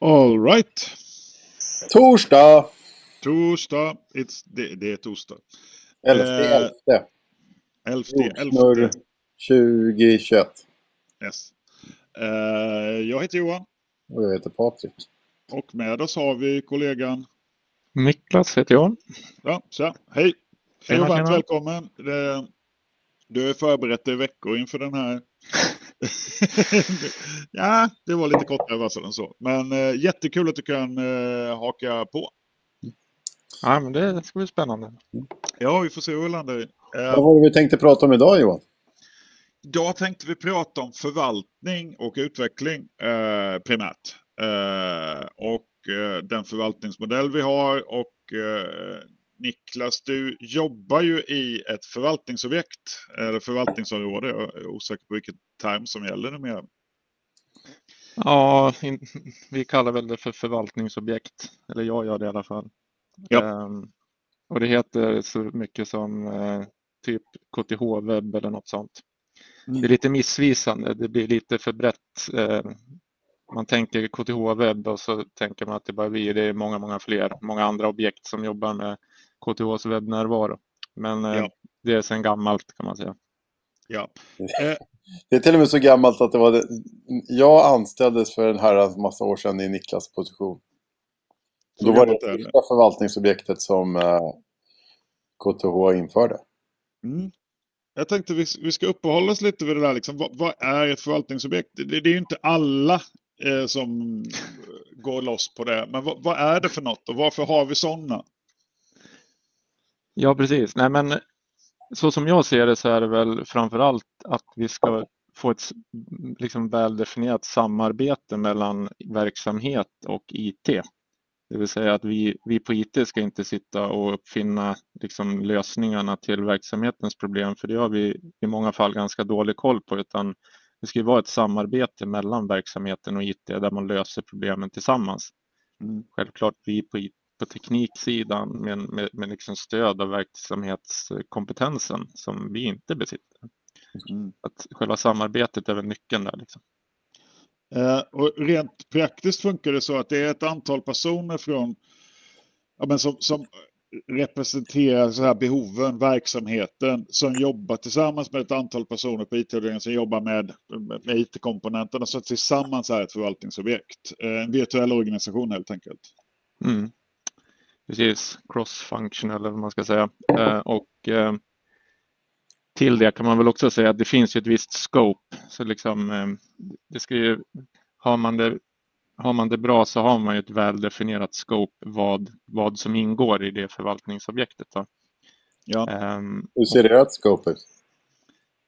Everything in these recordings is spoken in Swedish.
All right. Torsdag! Torsdag. It's, det, det är torsdag. Elfte, Eh, elfte. Elfte, Jordsnurr elfte. 2021. Yes. Eh, jag heter Johan Och jag heter Patrik. och med oss har vi kollegan. Niklas heter jag. Ja, så, hej! Hej Tjena, och varmt välkommen. Du har förberett dig veckor inför den här. ja, det var lite kortare varsel än så. Men eh, jättekul att du kan eh, haka på. Ja, men det ska bli spännande. Ja, vi får se hur vi landar i. Eh, Vad var det vi tänkte prata om idag Johan? Idag tänkte vi prata om förvaltning och utveckling eh, primärt. Eh, och eh, den förvaltningsmodell vi har. Och eh, Niklas, du jobbar ju i ett förvaltningsobjekt, eller förvaltningsområde. Jag är osäker på vilket term som gäller numera. Ja, in, vi kallar väl det för förvaltningsobjekt. Eller jag gör det i alla fall. Ja. Ehm, och det heter så mycket som eh, typ KTH-webb eller något sånt. Mm. Det är lite missvisande. Det blir lite för brett. Eh, man tänker KTH-webb och så tänker man att det bara vi. Det är många, många fler. Många andra objekt som jobbar med KTHs webbnärvaro. Men eh, Ja. det är sedan gammalt kan man säga. Ja. Eh, Det är till och med så gammalt att det var det. Jag anställdes för en herrans massa år sedan i Niklas position. Så Då var det det. första förvaltningsobjektet som eh, KTH införde. Mm. Jag tänkte vi, vi ska uppehålla oss lite vid det där. Liksom, vad, vad är ett förvaltningsobjekt? Det, det är ju inte alla eh, som går loss på det. Men vad, vad är det för något och varför har vi sådana? Ja, precis. Nej, men så som jag ser det så är det väl framför allt att vi ska få ett liksom väldefinierat samarbete mellan verksamhet och IT. Det vill säga att vi, vi på IT ska inte sitta och uppfinna liksom lösningarna till verksamhetens problem, för det har vi i många fall ganska dålig koll på, utan det ska vara ett samarbete mellan verksamheten och IT där man löser problemen tillsammans. Självklart vi på, IT på tekniksidan med, med, med liksom stöd av verksamhetskompetensen som vi inte besitter. Att själva samarbetet är väl nyckeln där. Liksom. Eh, och rent praktiskt funkar det så att det är ett antal personer från ja, men som, som representerar så här behoven, verksamheten, som jobbar tillsammans med ett antal personer på IT-avdelningen som jobbar med, med IT-komponenterna. Så att tillsammans är ett förvaltningsobjekt. Eh, En virtuell organisation helt enkelt. Mm. Precis, cross-functional eller vad man ska säga. Eh, och eh, till det kan man väl också säga att det finns ju ett visst scope. Så liksom, eh, det ska ju, har, man det, har man det bra så har man ju ett väldefinierat scope vad, vad som ingår i det förvaltningsobjektet. Då. Ja. Ehm, Hur ser scope ut?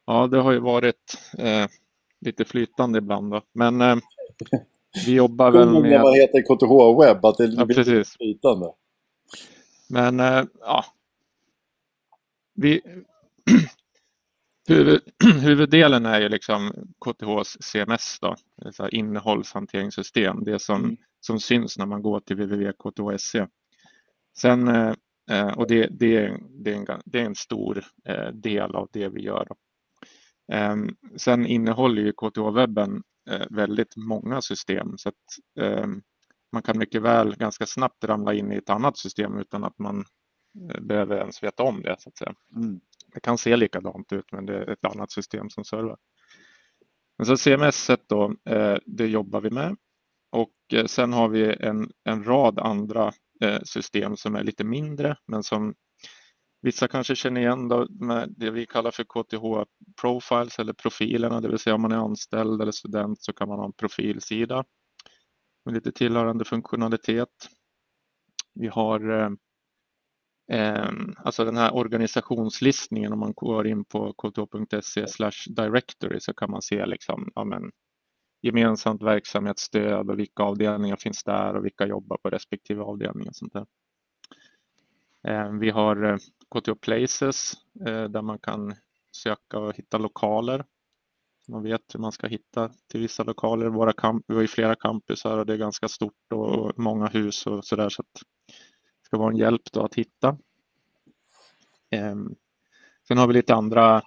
Ja, det har ju varit eh, lite flytande ibland. Då. Men eh, vi jobbar väl med... man heter KTH Webb, att det Ja, blir precis. flytande. Men eh, ja. Vi, huvud, huvuddelen är ju liksom KTHs CMS, då, det är så här innehållshanteringssystem. Det som, Mm. som syns när man går till www.kth.se. Sen, eh, eh, och det, det, är, det, är en, det är en stor del av det vi gör. Då. Ehm, Sen innehåller ju KTH-webben väldigt många system så att ehm, man kan mycket väl ganska snabbt ramla in i ett annat system utan att man eh, behöver ens veta om det. Så att säga. Mm. Det kan se likadant ut men det är ett annat system som servar. Men så CMS då, eh, det jobbar vi med. Och eh, sen har vi en, en rad andra system som är lite mindre men som vissa kanske känner igen då med det vi kallar för KTH Profiles eller profilerna, det vill säga om man är anställd eller student så kan man ha en profilsida med lite tillhörande funktionalitet. Vi har eh, alltså den här organisationslistningen om man går in på kth.se directory så kan man se liksom, ja, men, gemensamt verksamhetsstöd och vilka avdelningar finns där och vilka jobbar på respektive avdelning och sånt där. Eh, Vi har eh, KTH Places eh, där man kan söka och hitta lokaler. Man vet hur man ska hitta till vissa lokaler. Våra camp, vi har ju flera campusar och det är ganska stort och många hus och sådär så att det ska vara en hjälp då att hitta. Ehm, sen har vi lite andra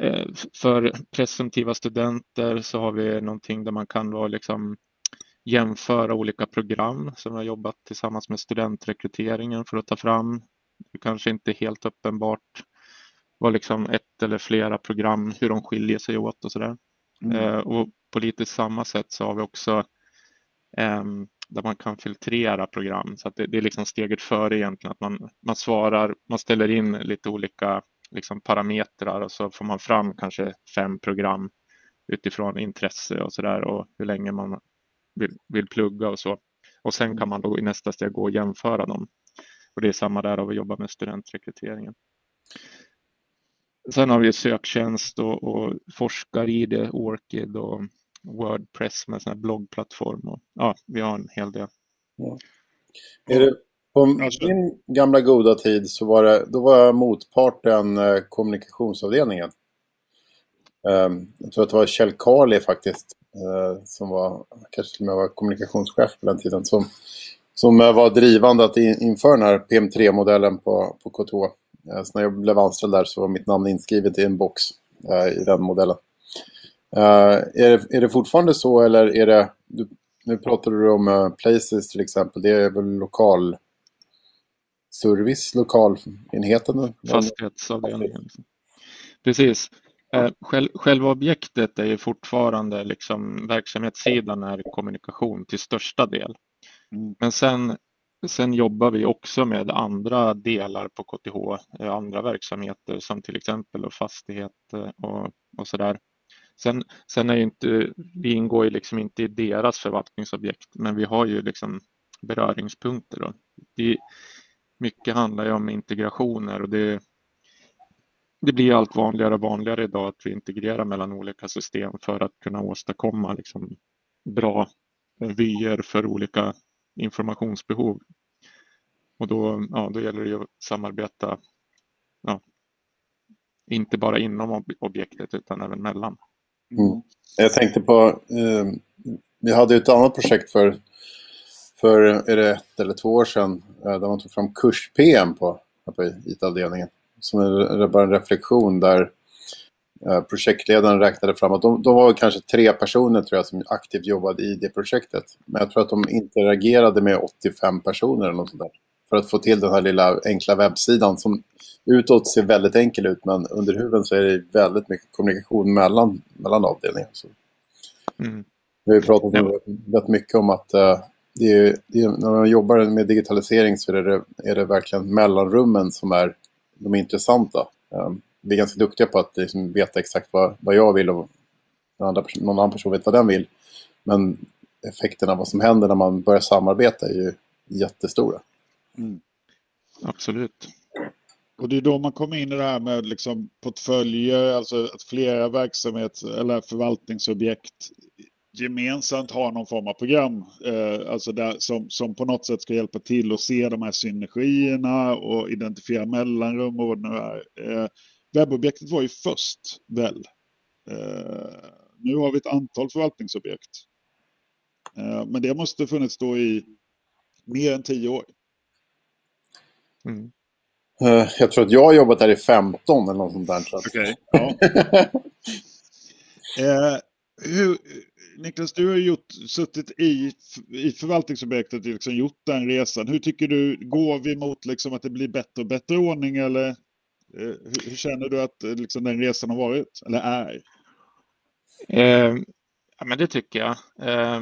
eh, för presumtiva studenter så har vi någonting där man kan vara liksom jämföra olika program som vi har jobbat tillsammans med studentrekryteringen för att ta fram. Det kanske inte är helt uppenbart vad liksom ett eller flera program, hur de skiljer sig åt och sådär. Mm. Eh, och på lite samma sätt så har vi också eh, där man kan filtrera program så det, det, är liksom steget före egentligen att man, man svarar, man ställer in lite olika liksom parametrar och så får man fram kanske fem program utifrån intresse och sådär och hur länge man vill, vill plugga och så. Och sen kan man då i nästa steg gå och jämföra dem. Och det är samma där av att jobba med studentrekryteringen. Sen har vi söktjänst och, och forskar-id, Orchid och Wordpress med sån här bloggplattform. Och, ja, vi har en hel del. Ja. Är det, på min gamla goda tid så var det, då var motparten eh, kommunikationsavdelningen. Um, jag tror att det var Kjell Karli faktiskt uh, som var, kanske till och med var kommunikationschef på den tiden, som, som uh, var drivande att in, införa den här PM3-modellen på, på KTH. Uh, så när jag blev anställd där så var mitt namn inskrivet i en box i den modellen. är, det, är det fortfarande så eller är det, du, nu pratar du om Places till exempel, det är väl lokal service, lokalenheten? Fastighetsavdelningen. Precis. Eh, själva objektet är fortfarande liksom verksamhetssidan är kommunikation till största del. Mm. Men sen, sen jobbar vi också med andra delar på KTH, eh, andra verksamheter som till exempel fastighet och, och där. Sen, sen är inte, vi ingår ju liksom inte i deras förvaltningsobjekt, men vi har ju liksom beröringspunkter. Då. Det, mycket handlar ju om integrationer och det, det blir allt vanligare och vanligare idag att vi integrerar mellan olika system för att kunna åstadkomma liksom bra vyer för olika informationsbehov. Och då, ja, då gäller det att samarbeta, ja, inte bara inom objektet utan även mellan. Mm. Jag tänkte på, eh, vi hade ett annat projekt för, för är det ett eller två år sedan eh, där man tog fram kurs-PM på, på IT-avdelningen som är bara en reflektion där projektledaren räknade fram att de, de var kanske tre personer tror jag som aktivt jobbade i det projektet. Men jag tror att de interagerade med 85 personer eller något sånt där. För att få till den här lilla enkla webbsidan som utåt ser väldigt enkel ut men under huven så är det väldigt mycket kommunikation mellan, mellan avdelningar. Så. Mm. Vi har pratat ja. rätt mycket om att uh, det är, det är, när man jobbar med digitalisering så är det, är det verkligen mellanrummen som är de intressanta. Ehm, vi är ganska duktiga på att liksom veta exakt vad, vad jag vill och andra, någon annan person vet vad den vill. Men effekterna, vad som händer när man börjar samarbeta är ju jättestora. Mm. Absolut. Och det är då man kommer in i det här med liksom portföljer, alltså att flera verksamhets eller förvaltningsobjekt gemensamt har någon form av program eh, alltså där, som, som på något sätt ska hjälpa till att se de här synergierna och identifiera mellanrum och vad det nu är. Eh, webbobjektet var ju först väl. Eh, nu har vi ett antal förvaltningsobjekt. Eh, men det måste funnits då i mer än tio år. Mm. Eh, jag tror att jag har jobbat där i 15 eller något sånt där. Okej, okay, ja. Eh, hur, Niklas, du har gjort, suttit i, i förvaltningsobjektet och liksom gjort den resan. Hur tycker du, går vi mot liksom att det blir bättre och bättre ordning eller Eh, hur, hur, känner du att eh, liksom, den resan har varit eller är? Eh, ja, men det tycker jag. Eh,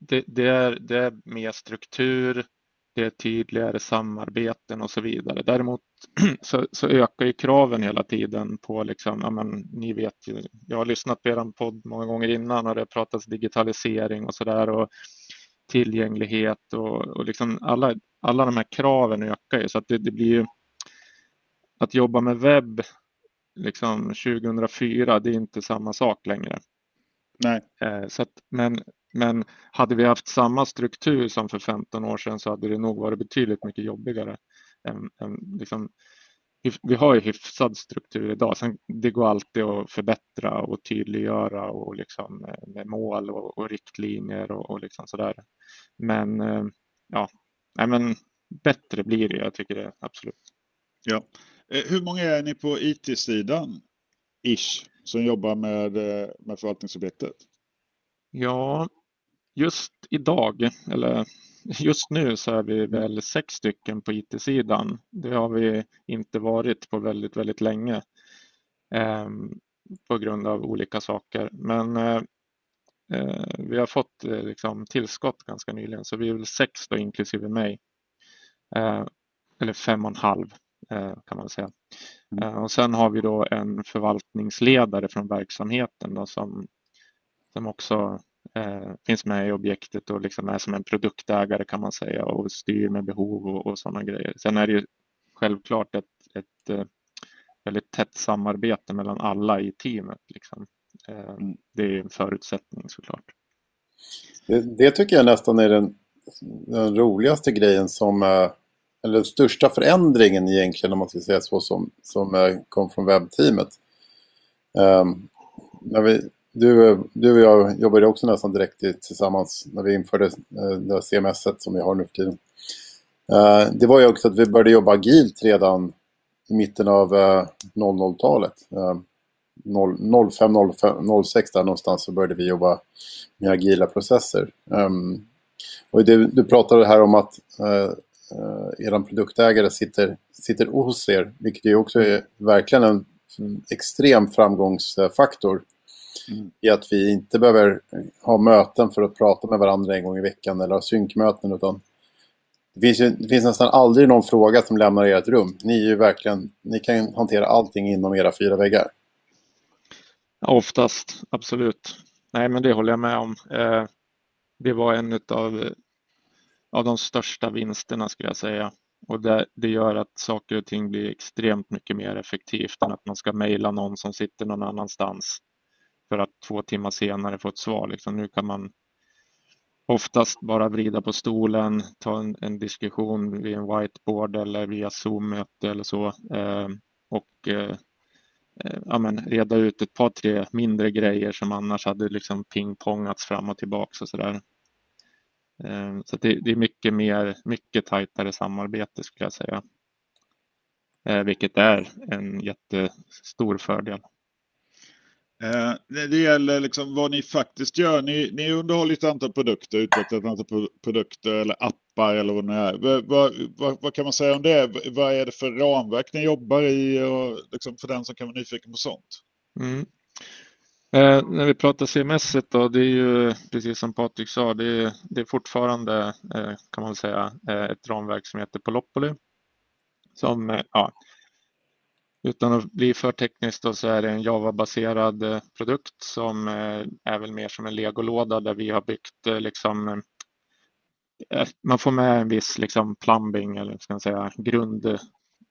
det, det, är, det är mer struktur, det är tydligare samarbeten och så vidare. Däremot så, så ökar ju kraven hela tiden på, liksom, ja, men, ni vet ju, jag har lyssnat på er podd många gånger innan och det har pratats digitalisering och så där och tillgänglighet och, och liksom alla, alla de här kraven ökar ju så att det, det blir ju att jobba med webb liksom 2004, det är inte samma sak längre. Nej. Eh, så att, men men hade vi haft samma struktur som för 15 år sedan så hade det nog varit betydligt mycket jobbigare. Än, än liksom, vi har ju hyfsad struktur idag. Sen, det går alltid att förbättra och tydliggöra och liksom eh, med mål och, och riktlinjer och, och liksom sådär. Men eh, ja, nej, men bättre blir det. Jag tycker det absolut. Ja. Eh, hur många är ni på IT-sidan? Ish, som jobbar med, eh, med förvaltningsobjektet? Ja, just idag, eller just nu så är vi väl sex stycken på IT-sidan. Det har vi inte varit på väldigt, väldigt länge eh, på grund av olika saker. Men eh, eh, vi har fått eh, liksom, tillskott ganska nyligen, så vi är väl sex då, inklusive mig. Eh, eller fem och en halv kan man säga. Mm. Och sen har vi då en förvaltningsledare från verksamheten då, som, som också eh, finns med i objektet och liksom är som en produktägare kan man säga och styr med behov och, och sådana grejer. Sen är det ju självklart ett, ett eh, väldigt tätt samarbete mellan alla i teamet. Liksom. Eh, mm. det är en förutsättning såklart. Det, det tycker jag nästan är den, den roligaste grejen som eh, eller den största förändringen egentligen om man ska säga så som, som kom från webbteamet. Um, när vi, du, du och jag jobbade också nästan direkt tillsammans när vi införde uh, det CMS som vi har nu för tiden. Uh, det var ju också att vi började jobba agilt redan i mitten av uh, 00-talet. Uh, 05-06 där någonstans så började vi jobba med agila processer. Um, och det, du pratade här om att uh, uh, er produktägare sitter, sitter hos er, vilket ju också är verkligen en extrem framgångsfaktor Mm. I att vi inte behöver ha möten för att prata med varandra en gång i veckan eller ha synkmöten. Utan det, finns ju, det finns nästan aldrig någon fråga som lämnar ert rum. Ni, är ju verkligen, ni kan hantera allting inom era fyra väggar. oftast, absolut. Nej, men det håller jag med om. Eh, det var en av, av de största vinsterna skulle jag säga. Och det, det, gör att saker och ting blir extremt mycket mer effektivt än att man ska mejla någon som sitter någon annanstans för att två timmar senare få ett svar. Liksom, nu kan man oftast bara vrida på stolen, ta en, en diskussion vid en whiteboard eller via Zoom-möte eller så eh, och eh, eh, ja, men, reda ut ett par, tre mindre grejer som annars hade liksom pingpongats fram och tillbaks och så där så det, det, är mycket mer, mycket tajtare samarbete skulle jag säga. Eh, vilket är en jättestor fördel. Eh, det gäller liksom vad ni faktiskt gör. Ni, ni underhåller ett antal produkter, utvecklar ett antal produkter eller appar eller vad det är. Vad, vad, vad, kan man säga om det? Vad är det för ramverk ni jobbar i och liksom för den som kan vara nyfiken på sånt? Mm. Eh, när vi pratar CMS då, det är ju precis som Patrik sa, det är, det är fortfarande eh, kan man säga eh, ett ramverk som heter Polopoly. Som eh, ja, utan att bli för tekniskt då, så är det en Java-baserad eh, produkt som eh, är väl mer som en legolåda där vi har byggt eh, liksom eh, eh, man får med en viss liksom plumbing eller ska man säga grund,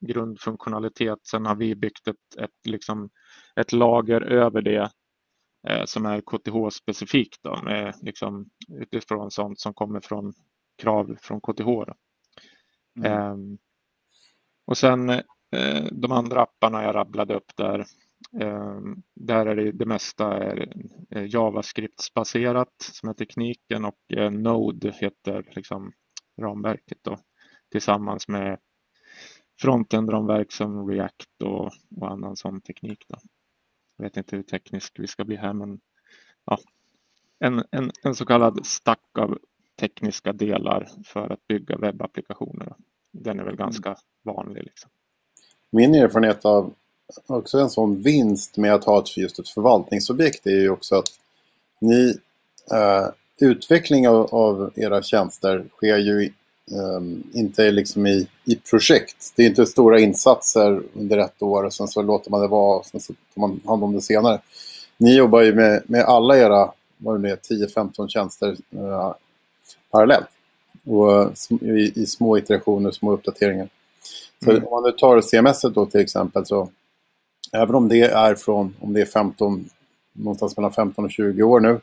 grundfunktionalitet. Sen har vi byggt ett, ett, liksom, ett lager över det som är KTH-specifikt då, med, liksom, utifrån sånt som kommer från krav från KTH. Mm. Eh, och sen Eh, de andra apparna jag rabblade upp där, eh, där är det, det mesta är JavaScript-baserat som är tekniken och eh, Node heter liksom ramverket då, tillsammans med frontend-ramverk som React och, och annan sån teknik. Då. Jag vet inte hur teknisk vi ska bli här men ja, en, en, en så kallad stack av tekniska delar för att bygga webbapplikationer. Den är väl ganska mm. vanlig. Liksom min erfarenhet av också en sån vinst med att ha ett, just ett förvaltningsobjekt är ju också att ni eh, utveckling av, av, era tjänster sker ju eh, inte liksom i, i projekt. Det är inte stora insatser under ett år och sen så låter man det vara och sen så tar man hand om det senare. Ni jobbar ju med, med alla era vad det är, 10-15 tjänster eh, parallellt och i, i små iterationer, små uppdateringar. Så mm. om man nu tar CMS då till exempel så även om det är från, om det är 15, någonstans mellan 15 och 20 år nu,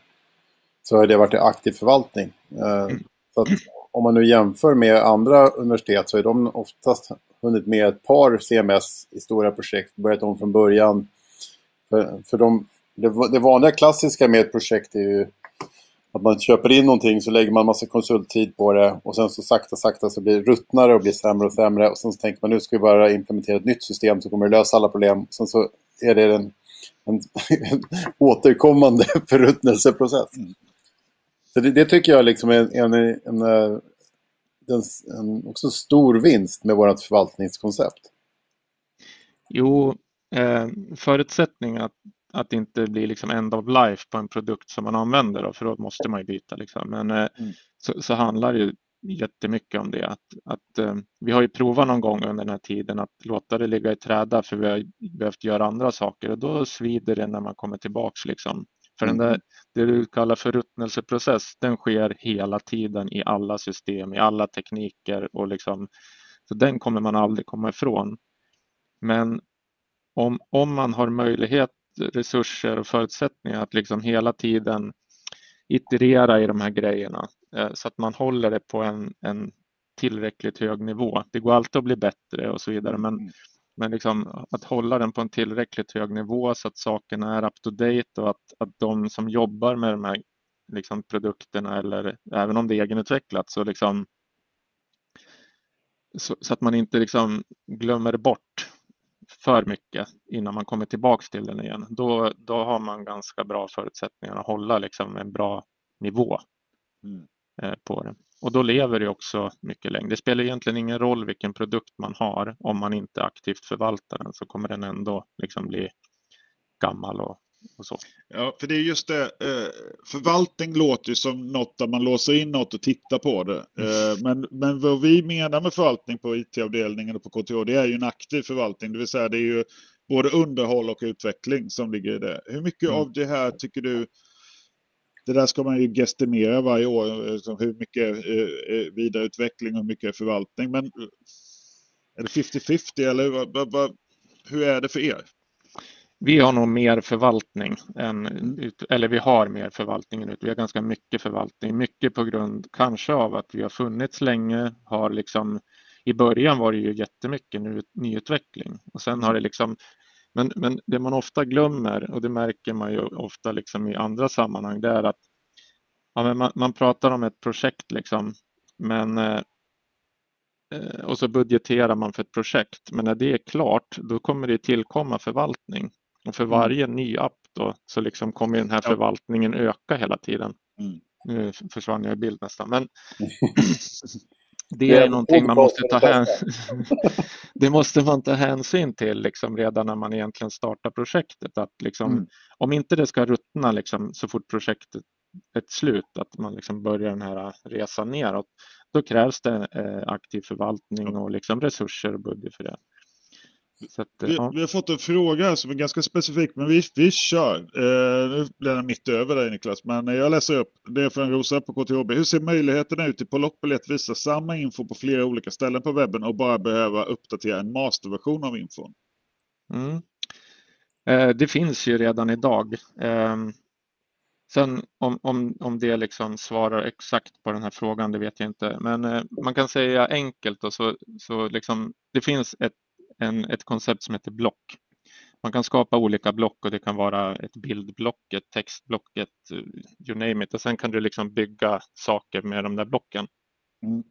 så har det varit i aktiv förvaltning. Eh, mm. Så att om man nu jämför med andra universitet så är de oftast hunnit med ett par CMS i stora projekt, börjat om från början. För, för de, det, det vanliga klassiska med ett projekt är ju att man köper in någonting så lägger man massa konsulttid på det och sen så sakta sakta så blir det ruttnare och blir sämre och sämre och sen så tänker man nu ska vi bara implementera ett nytt system så kommer det lösa alla problem. Sen så är det en, en, en återkommande förruttnelseprocess. Mm. Så det, det, tycker jag liksom är en, en, en, en, en också stor vinst med vårt förvaltningskoncept. Jo, eh, förutsättningen att, att det inte blir liksom end of life på en produkt som man använder, då, för då måste man ju byta. Liksom. Men eh, mm. så, så handlar det ju jättemycket om det. Att, att, eh, vi har ju provat någon gång under den här tiden att låta det ligga i träda för vi har behövt göra andra saker och då svider det när man kommer tillbaks. Liksom. För mm. den där, det du kallar för ruttnelseprocess, den sker hela tiden i alla system, i alla tekniker och liksom, så den kommer man aldrig komma ifrån. Men om, om man har möjlighet, resurser och förutsättningar att liksom hela tiden iterera i de här grejerna eh, så att man håller det på en, en tillräckligt hög nivå. Det går alltid att bli bättre och så vidare, men, mm. Men liksom att hålla den på en tillräckligt hög nivå så att sakerna är up to date och att, att de som jobbar med de här liksom, produkterna eller även om det är egenutvecklat så, liksom, så, så att man inte liksom glömmer bort för mycket innan man kommer tillbaks till den igen. Då, då har man ganska bra förutsättningar att hålla liksom en bra nivå mm. Eh, på det. Och då lever det också mycket längre. Det spelar egentligen ingen roll vilken produkt man har. Om man inte aktivt förvaltar den så kommer den ändå liksom bli gammal och och så. Ja, för det är just det. Eh, förvaltning låter ju som något där man låser in något och tittar på det. Eh, men, men vad vi menar med förvaltning på IT-avdelningen och på KTH, det är ju en aktiv förvaltning. Det vill säga det är ju både underhåll och utveckling som ligger i det. Hur mycket mm. av det här tycker du det där ska man ju gestimera varje år, eh, hur mycket eh, eh, vidareutveckling och hur mycket förvaltning. Men är det 50-50 eller hur är det för er? Vi har nog mer förvaltning än, eller vi har mer förvaltning än ut. Vi har ganska mycket förvaltning, mycket på grund kanske av att vi har funnits länge, har liksom i början var det ju jättemycket ny, nyutveckling och sen har det liksom men, men det man ofta glömmer och det märker man ju ofta liksom i andra sammanhang det är att ja, man, man pratar om ett projekt liksom men eh, eh, och så budgeterar man för ett projekt men när det är klart då kommer det tillkomma förvaltning och för mm. varje ny app då, så liksom kommer den här förvaltningen öka hela tiden. Mm. Nu försvann jag i bild nästan. Men det är någonting man måste ta hänsyn Det måste man ta hänsyn till liksom redan när man egentligen startar projektet. Att liksom, mm. Om inte det ska ruttna liksom, så fort projektet ett slut, att man liksom börjar den här resan neråt, då krävs det eh, aktiv förvaltning och liksom resurser och budget för det. Att, vi, ja. vi, har fått en fråga som är ganska specifik, men vi, vi kör. Eh, nu blir den mitt över dig Niklas, men jag läser upp. Det är från Rosa på KTHB. Hur ser möjligheterna ut i Polopoli att visa samma info på flera olika ställen på webben och bara behöva uppdatera en masterversion av infon? Mm. Eh, det finns ju redan idag. Eh, sen om, om, om det liksom svarar exakt på den här frågan, det vet jag inte. Men eh, man kan säga enkelt och så, så liksom, det finns ett en, ett koncept som heter block. Man kan skapa olika block och det kan vara ett bildblock, ett textblock, ett you name it. Och sen kan du liksom bygga saker med de där blocken. Mm.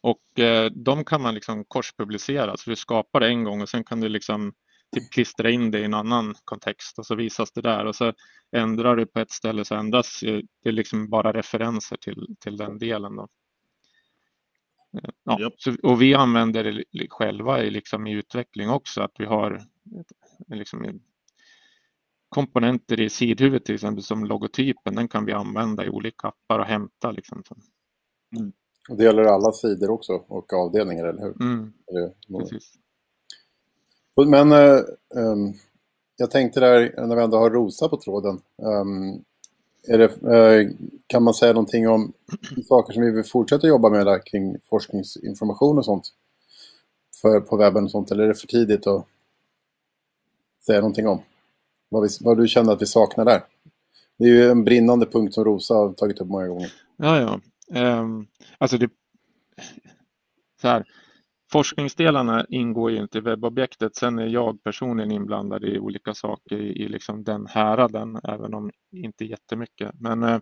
Och eh, de kan man liksom korspublicera, så du skapar det en gång och sen kan du liksom typ klistra in det i en annan kontext och så visas det där och så ändrar du på ett ställe så ändras det är liksom bara referenser till, till den delen. Då. Ja, yep. så, och vi använder det själva i, liksom i utveckling också, att vi har liksom, komponenter i sidhuvudet till exempel som logotypen, den kan vi använda i olika appar och hämta. Liksom. Mm. Och det gäller alla sidor också och avdelningar, eller hur? Mm. Precis. Men äh, ähm, jag tänkte där, när vi ändå har Rosa på tråden, ähm, det, eh, kan man säga någonting om saker som vi vill fortsätta jobba med där kring forskningsinformation och sånt? För, på webben och sånt, eller är det för tidigt att säga någonting om? Vad, vi, vad du känner att vi saknar där? Det är ju en brinnande punkt som Rosa har tagit upp många gånger. Ja, ja. Um, alltså det... Så här, Forskningsdelarna ingår ju inte i webbobjektet. Sen är jag personligen inblandad i olika saker i liksom den häraden, även om inte jättemycket. Men eh,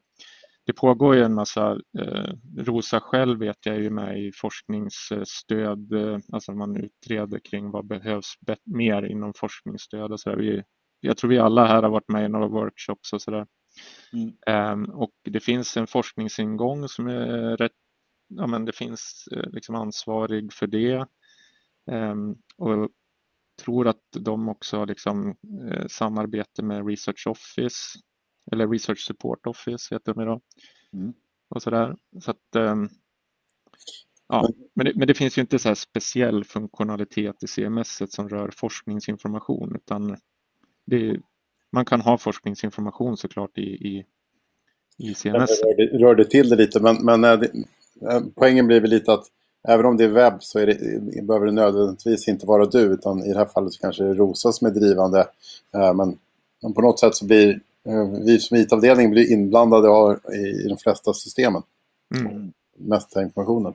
det pågår ju en massa, eh, Rosa själv vet jag är ju med i forskningsstöd, eh, alltså man utreder kring vad behövs mer inom forskningsstöd och så. Vi, jag tror vi alla här har varit med i några workshops och så där. Mm. Um, och det finns en forskningsingång som är rätt, ja men det finns uh, liksom ansvarig för det. Um, och tror att de också har liksom, uh, samarbete med Research Office eller Research Support Office heter de idag. Mm. Och sådär. Så att, um, ja, men, det, men det finns ju inte så här speciell funktionalitet i CMS som rör forskningsinformation utan det, man kan ha forskningsinformation såklart i, i, i CMS. Jag rörde, till det lite men, men äh, poängen blir väl lite att även om det är webb så är det, behöver det nödvändigtvis inte vara du utan i det här fallet så kanske det är Rosa som är drivande. Äh, men, men, på något sätt så blir vi som IT-avdelning blir inblandade i, i de flesta systemen. Mm. Mesta informationen.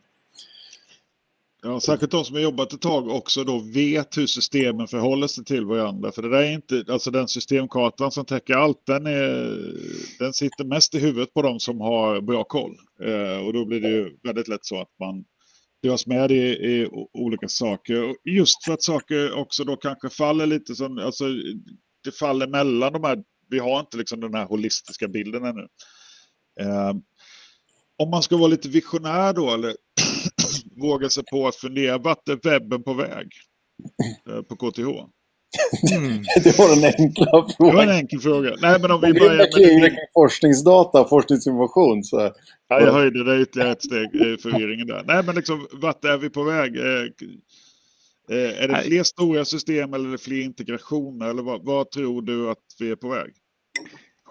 Ja, särskilt de som har jobbat ett tag också då vet hur systemen förhåller sig till varandra. För det där är inte, alltså den systemkartan som täcker allt, den, är, den sitter mest i huvudet på de som har bra koll. Eh, och då blir det ju väldigt lätt så att man dras med i, i olika saker. Och just för att saker också då kanske faller lite som, alltså det faller mellan de här, vi har inte liksom den här holistiska bilden ännu. Eh, om man ska vara lite visionär då, eller våga sig på att fundera, vart är webben på väg eh, på KTH? Mm. det var den enkla frågan. Det var en enkel fråga. Nej, men om vi börjar med... Kring forskningsdata och forskningsinformation. Så... Ja, jag höjde det ytterligare ett steg, i förvirringen där. Nej, men liksom, vart är vi på väg? Eh, eh, är det fler stora system eller är det fler integrationer? Eller vad, vad tror du att vi är på väg?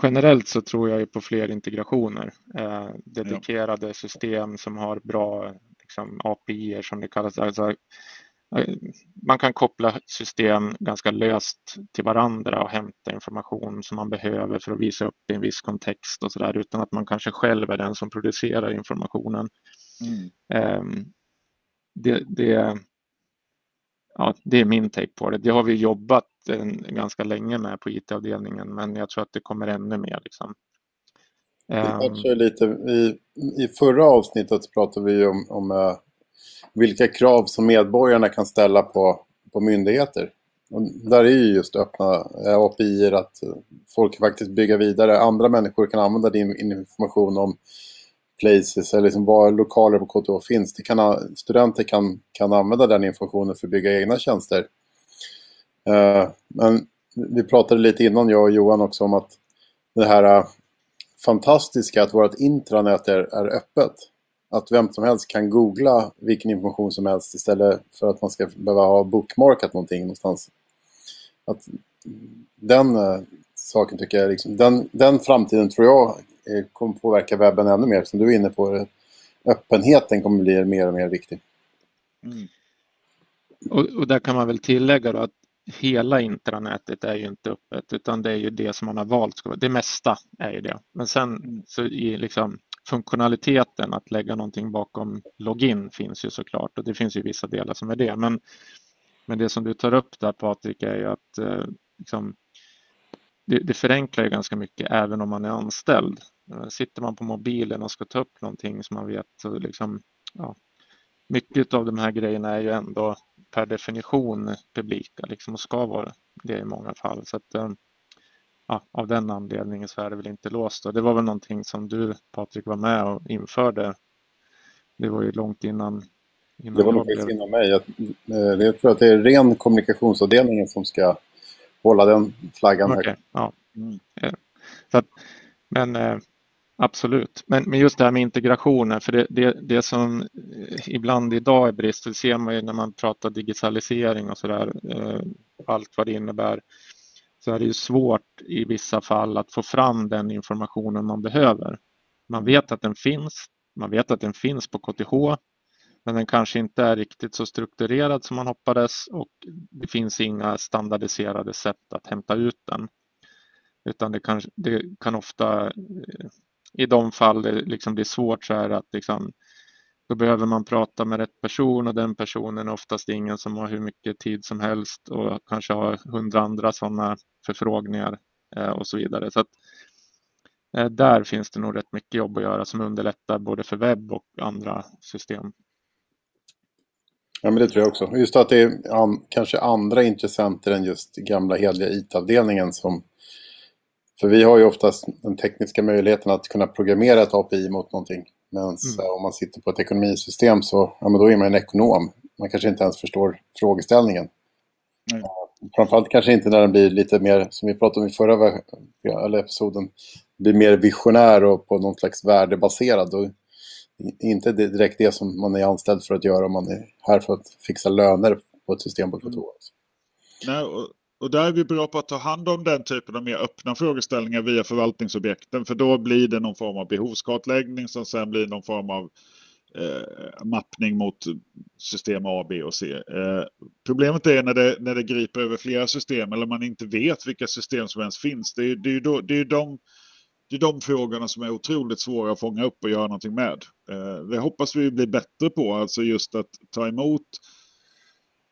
Generellt så tror jag på fler integrationer. Eh, dedikerade ja. system som har bra liksom, API som det kallas. Alltså, eh, man kan koppla system ganska löst till varandra och hämta information som man behöver för att visa upp i en viss kontext och så där utan att man kanske själv är den som producerar informationen. Mm. Um, det, det, ja, det är min take på det. Det har vi jobbat ganska länge med på IT-avdelningen men jag tror att det kommer ännu mer. Liksom. Vi lite, i, I förra avsnittet pratade vi om, om uh, vilka krav som medborgarna kan ställa på, på myndigheter. Och där är ju just öppna uh, API att folk faktiskt bygga vidare. Andra människor kan använda din information om places eller liksom var lokaler på KTH finns. Det kan, studenter kan, kan använda den informationen för att bygga egna tjänster. Uh, men vi pratade lite innan, jag och Johan också, om att det här fantastiska att vårt intranät är, är öppet. Att vem som helst kan googla vilken information som helst istället för att man ska behöva ha bookmarkat någonting någonstans. Att den äh, saken tycker jag, liksom, den, den framtiden tror jag eh, kommer påverka webben ännu mer. Som du är inne på, eh, öppenheten kommer bli mer och mer viktig. Mm. Och, och, där kan man väl tillägga då att hela intranätet är ju inte öppet utan det är ju det som man har valt. Det mesta är ju det. Men sen mm. så i liksom funktionaliteten att lägga någonting bakom login finns ju såklart och det finns ju vissa delar som är det. Men, men det som du tar upp där Patrik är ju att eh, liksom, det, det, förenklar ju ganska mycket även om man är anställd. Eh, sitter man på mobilen och ska ta upp någonting som man vet så liksom, ja, mycket av de här grejerna är ju ändå per definition publika liksom, och ska vara det i många fall. Så att, eh, ja, av den anledningen så är det väl inte låst. Och det var väl någonting som du Patrik var med och införde. Det var ju långt innan. innan det var nog blev... innan mig. Jag, eh, jag tror att det är ren kommunikationsavdelningen som ska hålla den flaggan okay, högt. Ja. Mm. Så att, men Absolut, men, men just det här med integrationen, för det, det, det som ibland idag är brist, det ser man ju när man pratar digitalisering och sådär, eh, allt vad det innebär, så är det ju svårt i vissa fall att få fram den informationen man behöver. Man vet att den finns, man vet att den finns på KTH, men den kanske inte är riktigt så strukturerad som man hoppades och det finns inga standardiserade sätt att hämta ut den. Utan det kan, det kan ofta eh, i de fall det liksom blir svårt så är det att liksom, då behöver man prata med rätt person och den personen är oftast ingen som har hur mycket tid som helst och kanske har hundra andra sådana förfrågningar eh, och så vidare. Så att, eh, där finns det nog rätt mycket jobb att göra som underlättar både för webb och andra system. Ja, men det tror jag också. Just att det är an, kanske andra intressenter än just gamla hedliga IT-avdelningen som För vi har ju oftast den tekniska möjligheten att kunna programmera ett API mot någonting. Men mm. om man sitter på ett ekonomisystem så ja, men då är man en ekonom. Man kanske inte ens förstår frågeställningen. Mm. Framförallt kanske inte när den blir lite mer, som vi pratade om i förra eller episoden, blir mer visionär och på någon slags värdebaserad. Och inte direkt det som man är anställd för att göra om man är här för att fixa löner på ett system på kontoret. Nej, och, och där är vi bra på att ta hand om den typen av mer öppna frågeställningar via förvaltningsobjekten. För då blir det någon form av behovskartläggning som sen blir någon form av eh, mappning mot system A, B och C. Eh, problemet är när det, när det griper över flera system eller man inte vet vilka system som ens finns. Det är, det är, då, det är de det är de frågorna som är otroligt svåra att fånga upp och göra någonting med. Eh, det hoppas vi blir bättre på, alltså just att ta emot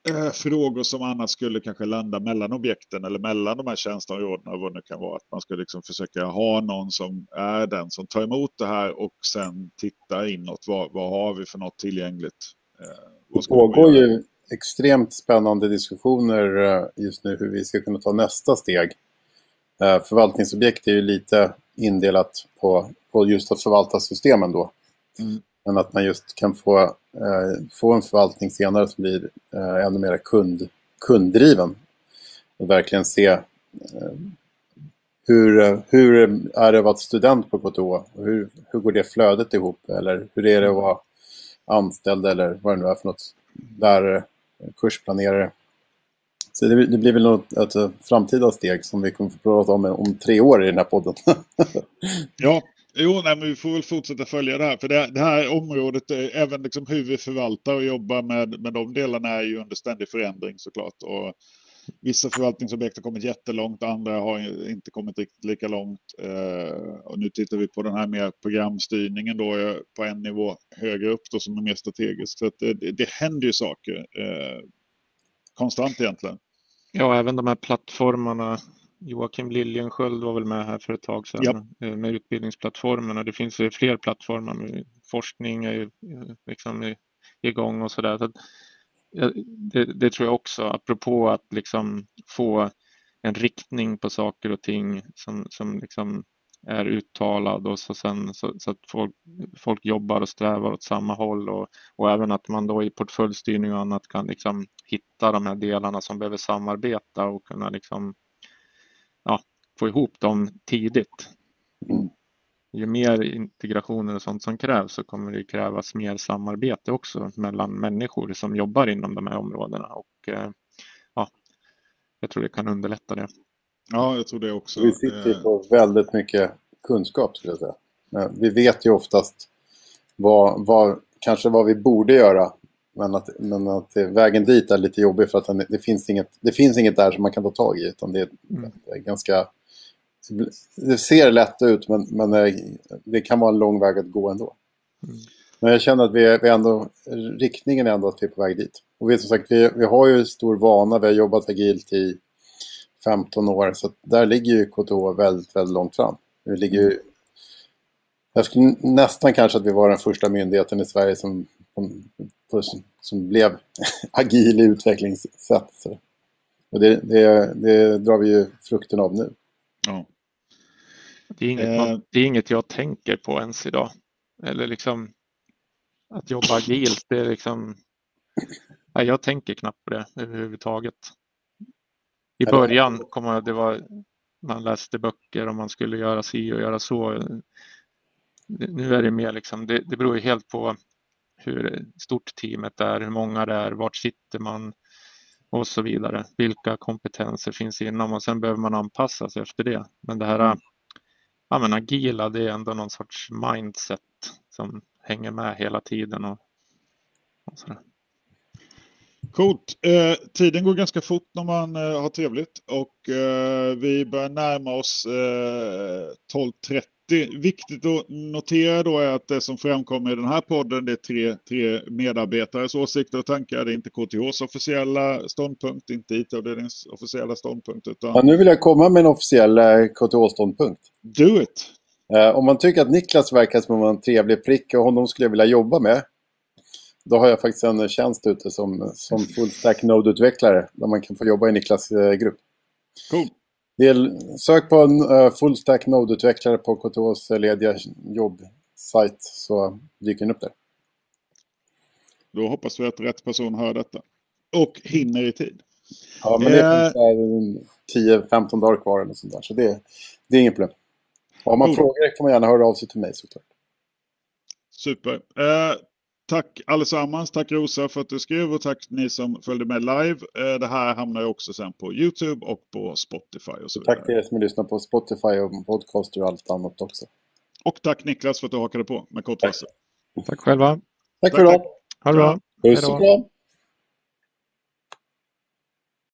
eh, frågor som annars skulle kanske landa mellan objekten eller mellan de här tjänsteområdena, vad det kan vara. Att man ska liksom försöka ha någon som är den som tar emot det här och sen tittar inåt. Vad, vad har vi för något tillgängligt? Eh, det pågår ju extremt spännande diskussioner eh, just nu hur vi ska kunna ta nästa steg. Eh, förvaltningsobjekt är ju lite indelat på, på just att förvalta systemen då. Mm. Men att man just kan få, eh, få en förvaltning senare som blir eh, ännu mer kund, kunddriven. Och verkligen se eh, hur, hur är det att vara student på KTH? Hur, hur går det flödet ihop? Eller hur är det att vara anställd eller vad det nu är för något? Lärare, kursplanerare. Så det, det blir väl något, ett framtida steg som vi kommer att prata om om tre år i den här podden. ja, Jo, nej, men vi får väl fortsätta följa det här. För det, det här området, eh, även liksom hur vi förvaltar och jobbar med, med de delarna är ju under ständig förändring såklart. Och vissa förvaltningsobjekt har kommit jättelångt, andra har inte kommit riktigt lika långt. Eh, och nu tittar vi på den här mer programstyrningen då eh, på en nivå högre upp då som är mer strategisk. Så eh, det, det händer ju saker eh, konstant egentligen. Ja, även de här plattformarna Joakim Liljenskjöld var väl med här för ett tag sedan ja. Eh, med utbildningsplattformarna. Det finns ju fler plattformar. Forskning är ju eh, liksom igång och sådär. Så det, det, tror jag också, apropå att liksom få en riktning på saker och ting som, som liksom är uttalad och så, sen, så, så, att folk, folk jobbar och strävar åt samma håll och, och även att man då i portföljstyrning och annat kan liksom hitta de här delarna som behöver samarbeta och kunna liksom få ihop dem tidigt. Mm. Ju mer integrationer och sånt som krävs så kommer det krävas mer samarbete också mellan människor som jobbar inom de här områdena och eh, ja, jag tror det kan underlätta det. Ja, jag tror det också. Vi sitter på väldigt mycket kunskap skulle jag säga. Vi vet ju oftast vad, vad, kanske vad vi borde göra men att, men att vägen dit är lite jobbig för att det finns, inget, det finns inget där som man kan ta tag i. Utan det, mm. det är ganska... Det ser lätt ut men, men det kan vara en lång väg att gå ändå. Mm. Men jag känner att vi är, vi ändå, riktningen är ändå att vi är på väg dit. Och vi, som sagt, vi, vi har ju stor vana, vi har jobbat agilt i 15 år. Så där ligger ju KTH väldigt, väldigt långt fram. Vi ligger ju, jag skulle nästan kanske att vi var den första myndigheten i Sverige som som, som blev agil i utvecklingssätt. Och det, det, det, drar vi ju frukten av nu. Ja. Det, är inget man, eh. det är inget jag tänker på ens idag. Eller liksom att jobba agilt, det är liksom... Nej, jag tänker knappt på det överhuvudtaget. I början kom jag, det var, man läste böcker och man skulle göra si och göra så. Nu är det mer liksom, det, det beror ju helt på hur stort teamet är, hur många det är, vart sitter man och så vidare. Vilka kompetenser finns inom och sen behöver man anpassa sig efter det. Men det här mm. Ja, men agila, det är ändå någon sorts mindset som hänger med hela tiden. Och, och sådär. Coolt. Eh, tiden går ganska fort när man eh, har trevligt och eh, vi börjar närma oss 12.30 det viktigt att notera då är att det som framkommer i den här podden det är tre, tre medarbetares åsikter och tankar. Det är inte KTHs officiella ståndpunkt, inte IT-avdelningens officiella ståndpunkt. Utan... Ja, nu vill jag komma med en officiell eh, KTH-ståndpunkt. Do it! Eh, om man tycker att Niklas verkar som en trevlig prick och honom skulle jag vilja jobba med. Då har jag faktiskt en tjänst ute som, som full stack Node-utvecklare där man kan få jobba i Niklas eh, grupp. Cool. Det är, sök på en uh, full stack Node-utvecklare på KTHs lediga jobbsajt så dyker den upp där. Då hoppas vi att rätt person hör detta. Och hinner i tid. Ja, men det är 10-15 dagar kvar eller sånt där. Så det, det är inget problem. Och om man oh. frågar kan man gärna höra av sig till mig såklart. Super. Eh, tack allesammans. Tack Rosa för att du skrev och tack ni som följde med live. Eh, det här hamnar ju också sen på YouTube och på Spotify. Och så tack till er som lyssnar på Spotify och Podcaster och allt annat också. Och tack Niklas för att du hakade på med kort Tack. tack själva. Tack för idag. Ha det bra. Puss och kram.